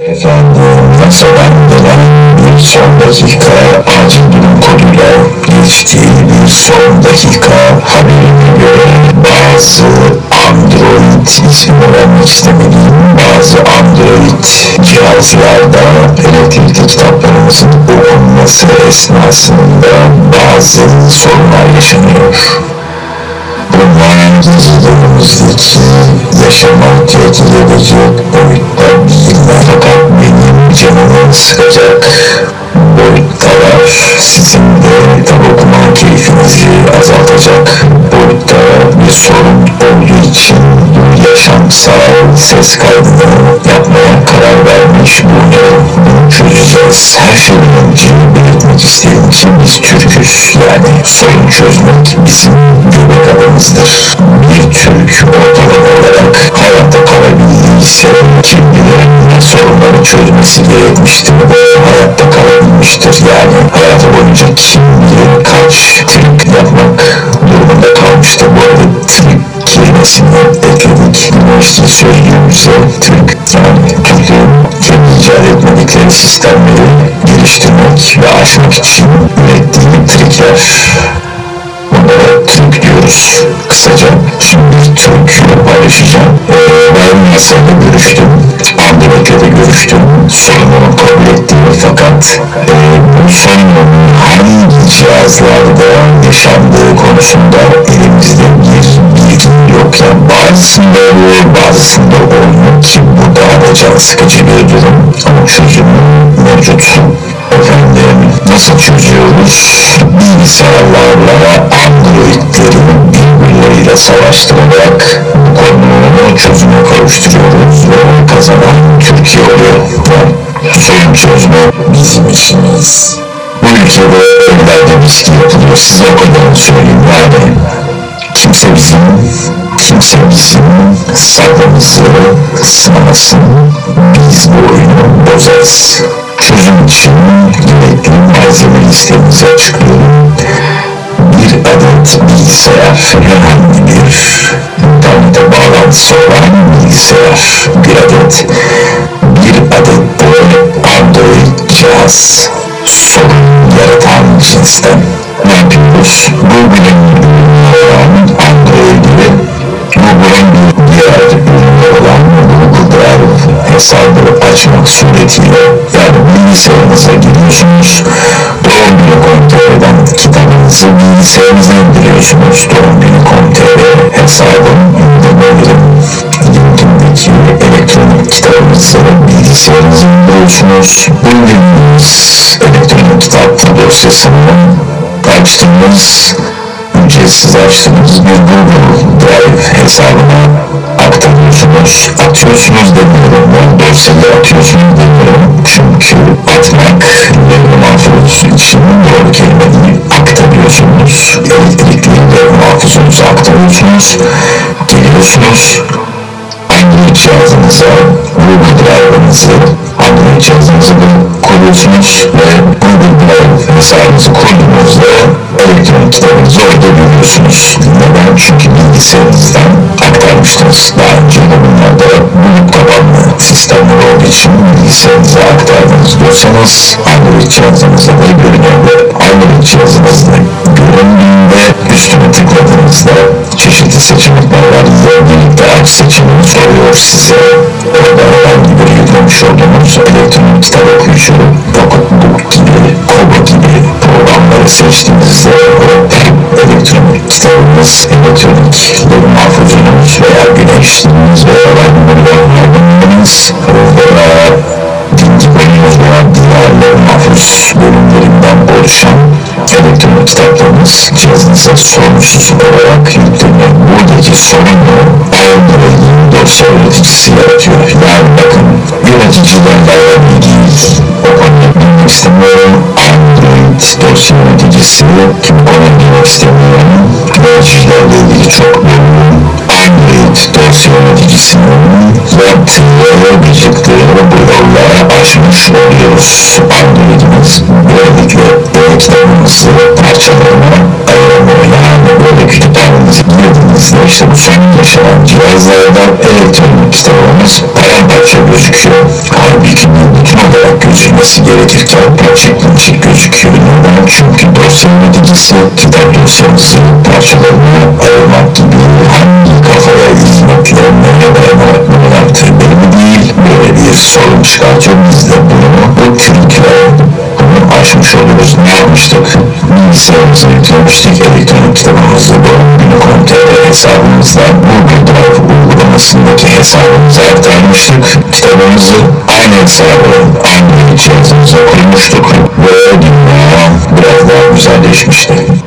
Efendim, masadan gelen bir son dakika acil durum koduyla geçtiği bir son dakika haberine göre bazı Android ismini vermek istemediğim bazı Android cihazlarda elektrikli kitaplarımızın okunması esnasında bazı sorunlar yaşanıyor. Bunlar yazılarımızdaki yaşama tehdit edecek boyutta değiller fakat benim canımı sıkacak boyuttalar. Sizin de kitap okuma keyfinizi azaltacak boyutta sorun olduğu için yaşamsal ses kaydını yapmaya karar vermiş. Bunu çözeceğiz. Her şeyden önce belirtmek biz Türk'üz. Sorun çözmek bizim adımızdır. Bir Türk ortalama olarak hayatta kalabildiyse kim bilir ne sorunları çözmesi gerekmiştir. Hayatta kalabilmiştir. Yani hayatı boyunca kim bilir kaç trik yapmak durumunda kalmıştır. Bu arada trik kelimesini ekledik. Üniversite sözlüğümüze Türk yani Türklerin kendi icat etmedikleri sistemleri geliştirmek ve aşmak için ürettiği trikler Bunlara Türk diyoruz kısaca. Şimdi Türk'ü paylaşacağım. Ee, ben mesela görüştüm. De görüştüm. Sorununu kabul ettim fakat e, bu sorunun hangi cihazlarda yaşandığı konusunda elimizde bir bilgi yok. Yani bazısında oluyor, bazısında olmuyor ki bu daha da can sıkıcı bir durum. Ama çözümü mevcut. Efendim nasıl çözüyoruz? Bilgisayarlarla Android'leri birbirleriyle savaştırarak bu konunun çözüme kavuşturuyoruz ve kazanan Türkiye oluyor. Sorun çözme bizim işimiz. Bu ülkede evlerde viski yapılıyor. Size o kadarını söyleyeyim yani. Kimse bizim, kimse bizim sabrımızı sınamasın. Biz bu oyunu bozarız. Çözüm için gerekli malzeme listemizi açıklıyorum. Adet bilgisayar, herhangi bir internete bağlantısı olan bilgisayar, bir adet, bir adet de Android cihaz, sorun yaratan cinsten. Ne yapıyoruz? Google'in Android'i Google'ın bir diğer ürünü olan Google Drive hesabı açmak suretiyle yani bilgisayarınıza giriyorsunuz. Doğum günü komiterden kitabınızı bilgisayarınıza indiriyorsunuz doğum günü komiteri hesabın indirmelerin linkindeki elektronik kitabınızı bilgisayarınıza indiriyorsunuz bulduğunuz elektronik kitap dosyasını açtınız ücretsiz açtığınız bir Google Drive hesabına aktarıyorsunuz. Atıyorsunuz demiyorum. Ben dosyayı atıyorsunuz demiyorum. Çünkü atmak devre mahfuz için doğru kelime. Aktarıyorsunuz. Elektrikli devre mahfuzunuzu aktarıyorsunuz. Geliyorsunuz. Android cihazınıza Google Drive'ınızı Android cihazınızı kuruyorsunuz ve Google Drive hesabınızı kurduğunuzda elektronik kitabınızı orada görüyorsunuz. Neden? Çünkü bilgisayarınızdan aktarmıştınız. Daha önce de bunlarda bulup kapanma sistemleri olduğu için bilgisayarınıza aktardınız diyorsanız Android cihazınızda da görünüyor ve Android cihazınızda göründüğünde üstüne tıkladığınızda çeşitli seçenekler var. Birlikte aç seçeneğini soruyor size. Orada herhangi bir yüklemiş olduğunuz elektronik kitap okuyucu, Pocket Book gibi, Kobo gibi programları seçtiğinizde kitabınız, elektronik mahfuzunuz veya güneşliğiniz veya vergileriniz veya dinci bölümünüz veya diğer mahfuz bölümlerinden oluşan elektronik kitaplarınız cihazınıza sorunsuz olarak yükleniyor. Buradaki sorunu Android'in dosya üreticisi yaratıyor. Yani bakın yöneticilerle değil. O konuda bilmek istemiyorum. Android dosya üreticisi kim konuya bilmek istemiyorum. Yöneticilerle ilgili çok memnun. Android dosya yöneticisinin yaptığı bir çıktığını bu yolla aşmış oluyoruz. Android'imiz böylelikle kitabımızı parçalarına ayıramıyor. Yani böyle kütüphanenize girdiğinizde işte bu son yaşanan cihazlardan elektronik kitabımız paramparça gözüküyor. Halbuki bu olarak gözükmesi gerekirken parçacık gözüküyor. Neden? Çünkü dosya yöneticisi kitap dosyamızı parçalarını ayırmak gibi hangi kafaya hizmetlerine dayanarak bunu yaptığı belli değil. Böyle bir sorun çıkartıyor. Biz de bunu bu trikle bunu aşmış oluruz. Ne yapmıştık? Bilgisayarımızı yüklemiştik. Elektronik kitabımızı bu Unicom.tr hesabımızdan Google Drive uygulamasındaki hesabımıza aktarmıştık. Kitabımızı aynı hesabı, aynı cihazımıza koymuştuk ve dünya biraz daha güzelleşmişti.